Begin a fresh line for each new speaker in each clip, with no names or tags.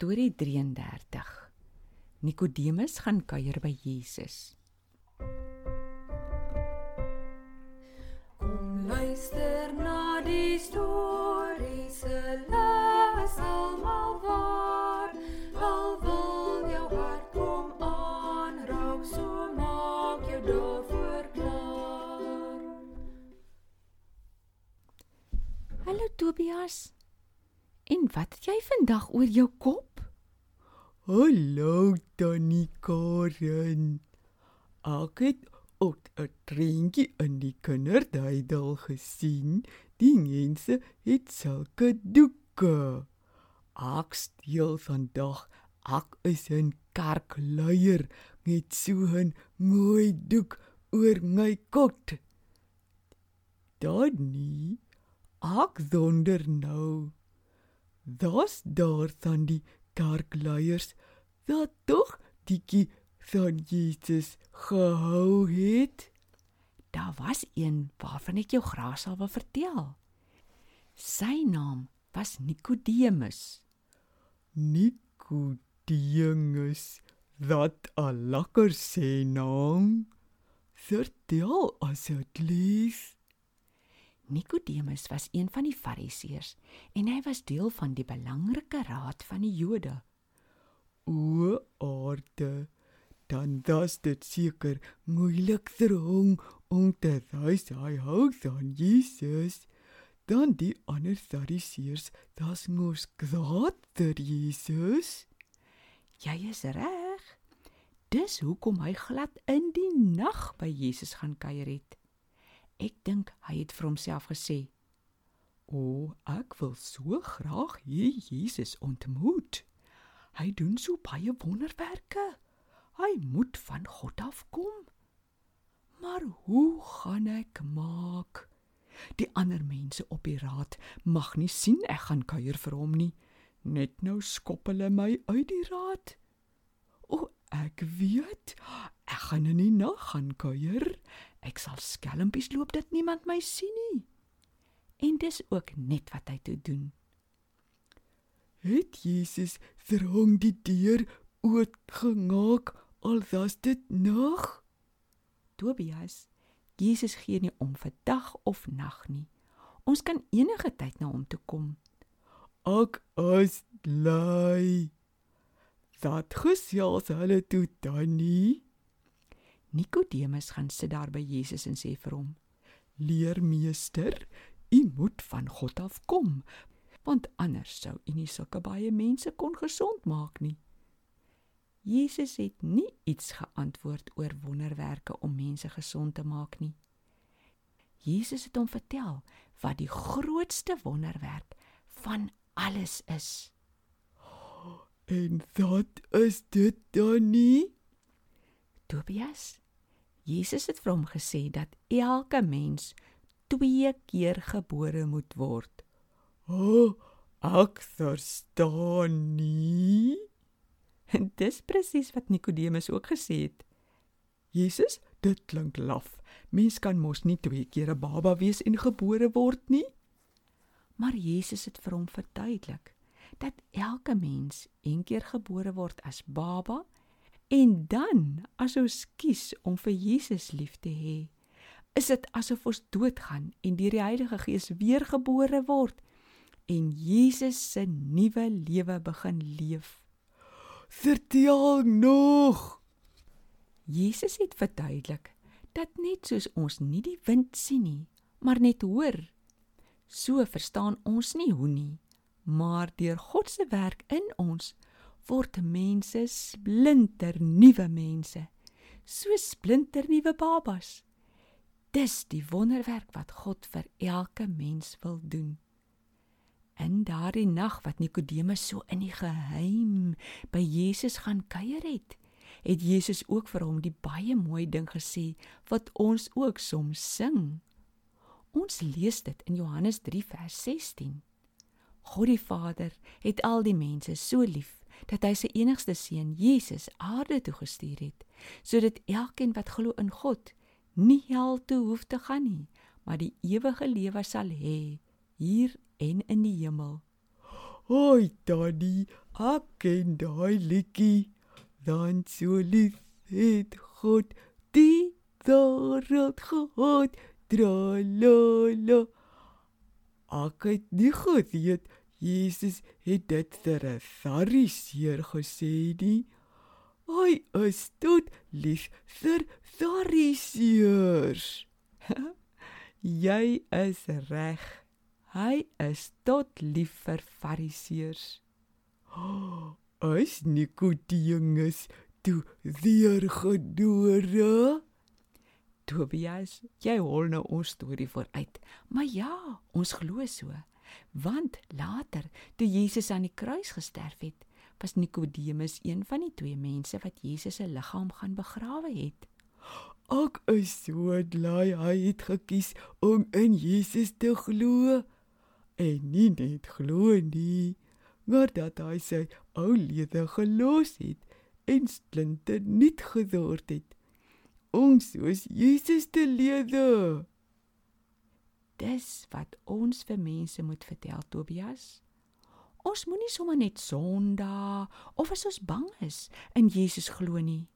Storie 33. Nikodemus gaan kuier by Jesus.
Kom luister na die storie se les almal waar al wil jou hart kom aanraak so maak jou daarvoor klaar
Hallo Tobias. En wat het jy vandag oor jou kop?
Hallo Tannie Karen. Ek het ook 'n treintjie in die kinderduidel gesien. Die mense het sulke doeke. Ek steel vandag. Ek is 'n kerkleier met so 'n mooi doek oor my kop. Danny, ek wonder nou. Das daar van die kerkleiers wat tog diekie van Jesus gehou het.
Daar was een waarvan ek jou graag sal wil vertel. Sy naam was Nikodemus.
Nikodemus, wat 'n lekker se naam. Vertel asseblief.
Nikodemus was een van die Fariseërs en hy was deel van die belangrike raad van die Jode.
O aarde, dan was dit seker moeilik vir hom om te wys hy hou van Jesus. Dan die ander Fariseërs, das mos kwaad vir Jesus.
Jy is reg. Dis hoekom hy glad in die nag by Jesus gaan kuier het. Ek dink hy het vir homself gesê:
O, ek wil so graag hier Jesus ontmoet.
"Hy doen so baie wonderwerke. Hy moet van God afkom." Maar hoe gaan ek maak? Die ander mense op die raad mag nie sien ek gaan kuier vir hom nie. Net nou skop hulle my uit die raad.
O, ek weet. Ek gaan in die nag gaan kuier.
Ek sal skelmpies loop dat niemand my sien nie. En dis ook net wat hy toe doen.
Het Jesus hom die deur oopgemaak al was dit nag?
Tobias, Jesus gee nie om vir dag of nag nie. Ons kan enige tyd na hom toe kom.
Ek is bly. Dat gesels hulle toe dan nie.
Nikodemus gaan sit daar by Jesus en sê vir hom:
"Leermeester, u moet van God af kom,
want anders sou u nie sulke baie mense kon gesond maak nie." Jesus het nie iets geantwoord oor wonderwerke om mense gesond te maak nie. Jesus het hom vertel wat die grootste wonderwerk van alles is.
En wat is dit dan nie?
Tobias, Jesus het vir hom gesê dat elke mens twee keer gebore moet word.
O, oh, ek verstaan nie.
En dis presies wat Nikodemus ook gesê het.
Jesus, dit klink laf. Mens kan mos nie twee keer 'n baba wees en gebore word nie.
Maar Jesus het vir hom verduidelik dat elke mens een keer gebore word as baba en dan as ons kies om vir Jesus lief te hê, is dit asof ons doodgaan en deur die Heilige Gees weergebore word en Jesus se nuwe lewe begin leef.
Vertel nog.
Jesus het verduidelik dat net soos ons nie die wind sien nie, maar net hoor, so verstaan ons nie hoe nie, maar deur God se werk in ons word mense splinter nuwe mense, so splinter nuwe babas. Dis die wonderwerk wat God vir elke mens wil doen. In daardie nag wat Nikodemus so in die geheim by Jesus gaan kuier het, het Jesus ook vir hom die baie mooi ding gesê wat ons ook soms sing. Ons lees dit in Johannes 3 vers 16. God die Vader het al die mense so lief dat hy sy enigste seun Jesus aarde toe gestuur het sodat elkeen wat glo in God nie hel toe hoef te gaan nie, maar die ewige lewe sal hê hier en in die hemel.
Hoi, Daddy, Ek ken daai liedjie. Dan so lief het God die wêreld gehad. Dra la la. Ek het nie geweet Jesus het dit vir 'n fariseer gesê nie. Hy is tot lief vir fariseërs.
Jy is reg. Hy is tot lief vir fariseërs.
Is Nikodemus toe weer gedore?
Tobias, jy hol nou ons storie vooruit. Maar ja, ons glo so. Want later, toe Jesus aan die kruis gesterf het, was Nikodemus een van die twee mense wat Jesus se liggaam gaan begrawe het.
Ek is so bly hy het gekies om in Jesus te glo. En nie net glo nie, maar dat hy sy ou lewe gelos het en splinte nuut geword het. Om soos Jesus te lewe.
Dis wat ons vir mense moet vertel, Tobias. Ons moenie sommer net Sondag of as ons bang is in Jesus glo nie.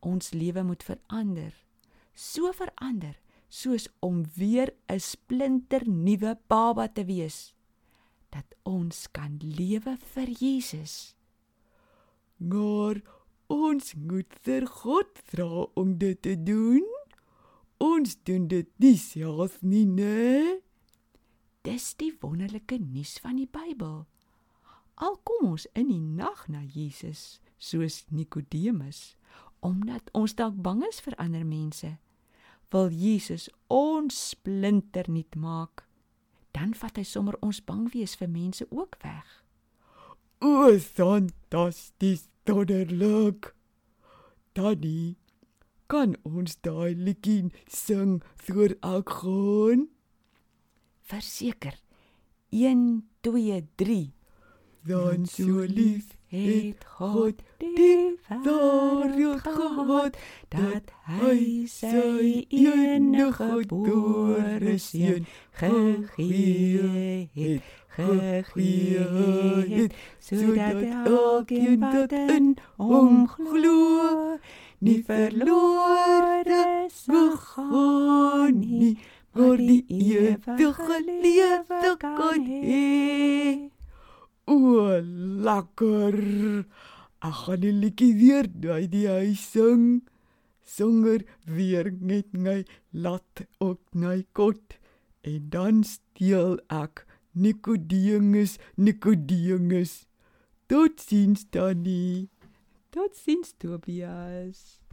Ons lewe moet verander. So verander soos om weer 'n splinter nuwe baba te wees dat ons kan lewe vir Jesus.
Maar ons moet vir God vra om dit te doen. Ons doen dit nie self nie, né?
Dis die wonderlike nuus van die Bybel. Al kom ons in die nag na Jesus, soos Nikodemus, omdat ons dalk bang is vir ander mense, wil Jesus ons splinter nuut maak. Dan vat hy sommer ons bang wees vir mense ook weg.
O, fantasties, wonderlik. Danny, kan ons daai liedjie sing voor ek gaan?
Verseker. 1 2 3
Dan so lief het God die wêreld gehad dat hy sy enige gebore seun gegee het gegee het sodat elkeen wat in hom glo nie verlore sal gaan nie maar die ewige lewe kan hê O, lekker. Ek gaan die liedjie weer by die huis sing. Songer weer net my laat op my kot en dan steel ek Nikodemus, Nikodemus. Tot sins Danny.
Tot sins Tobias.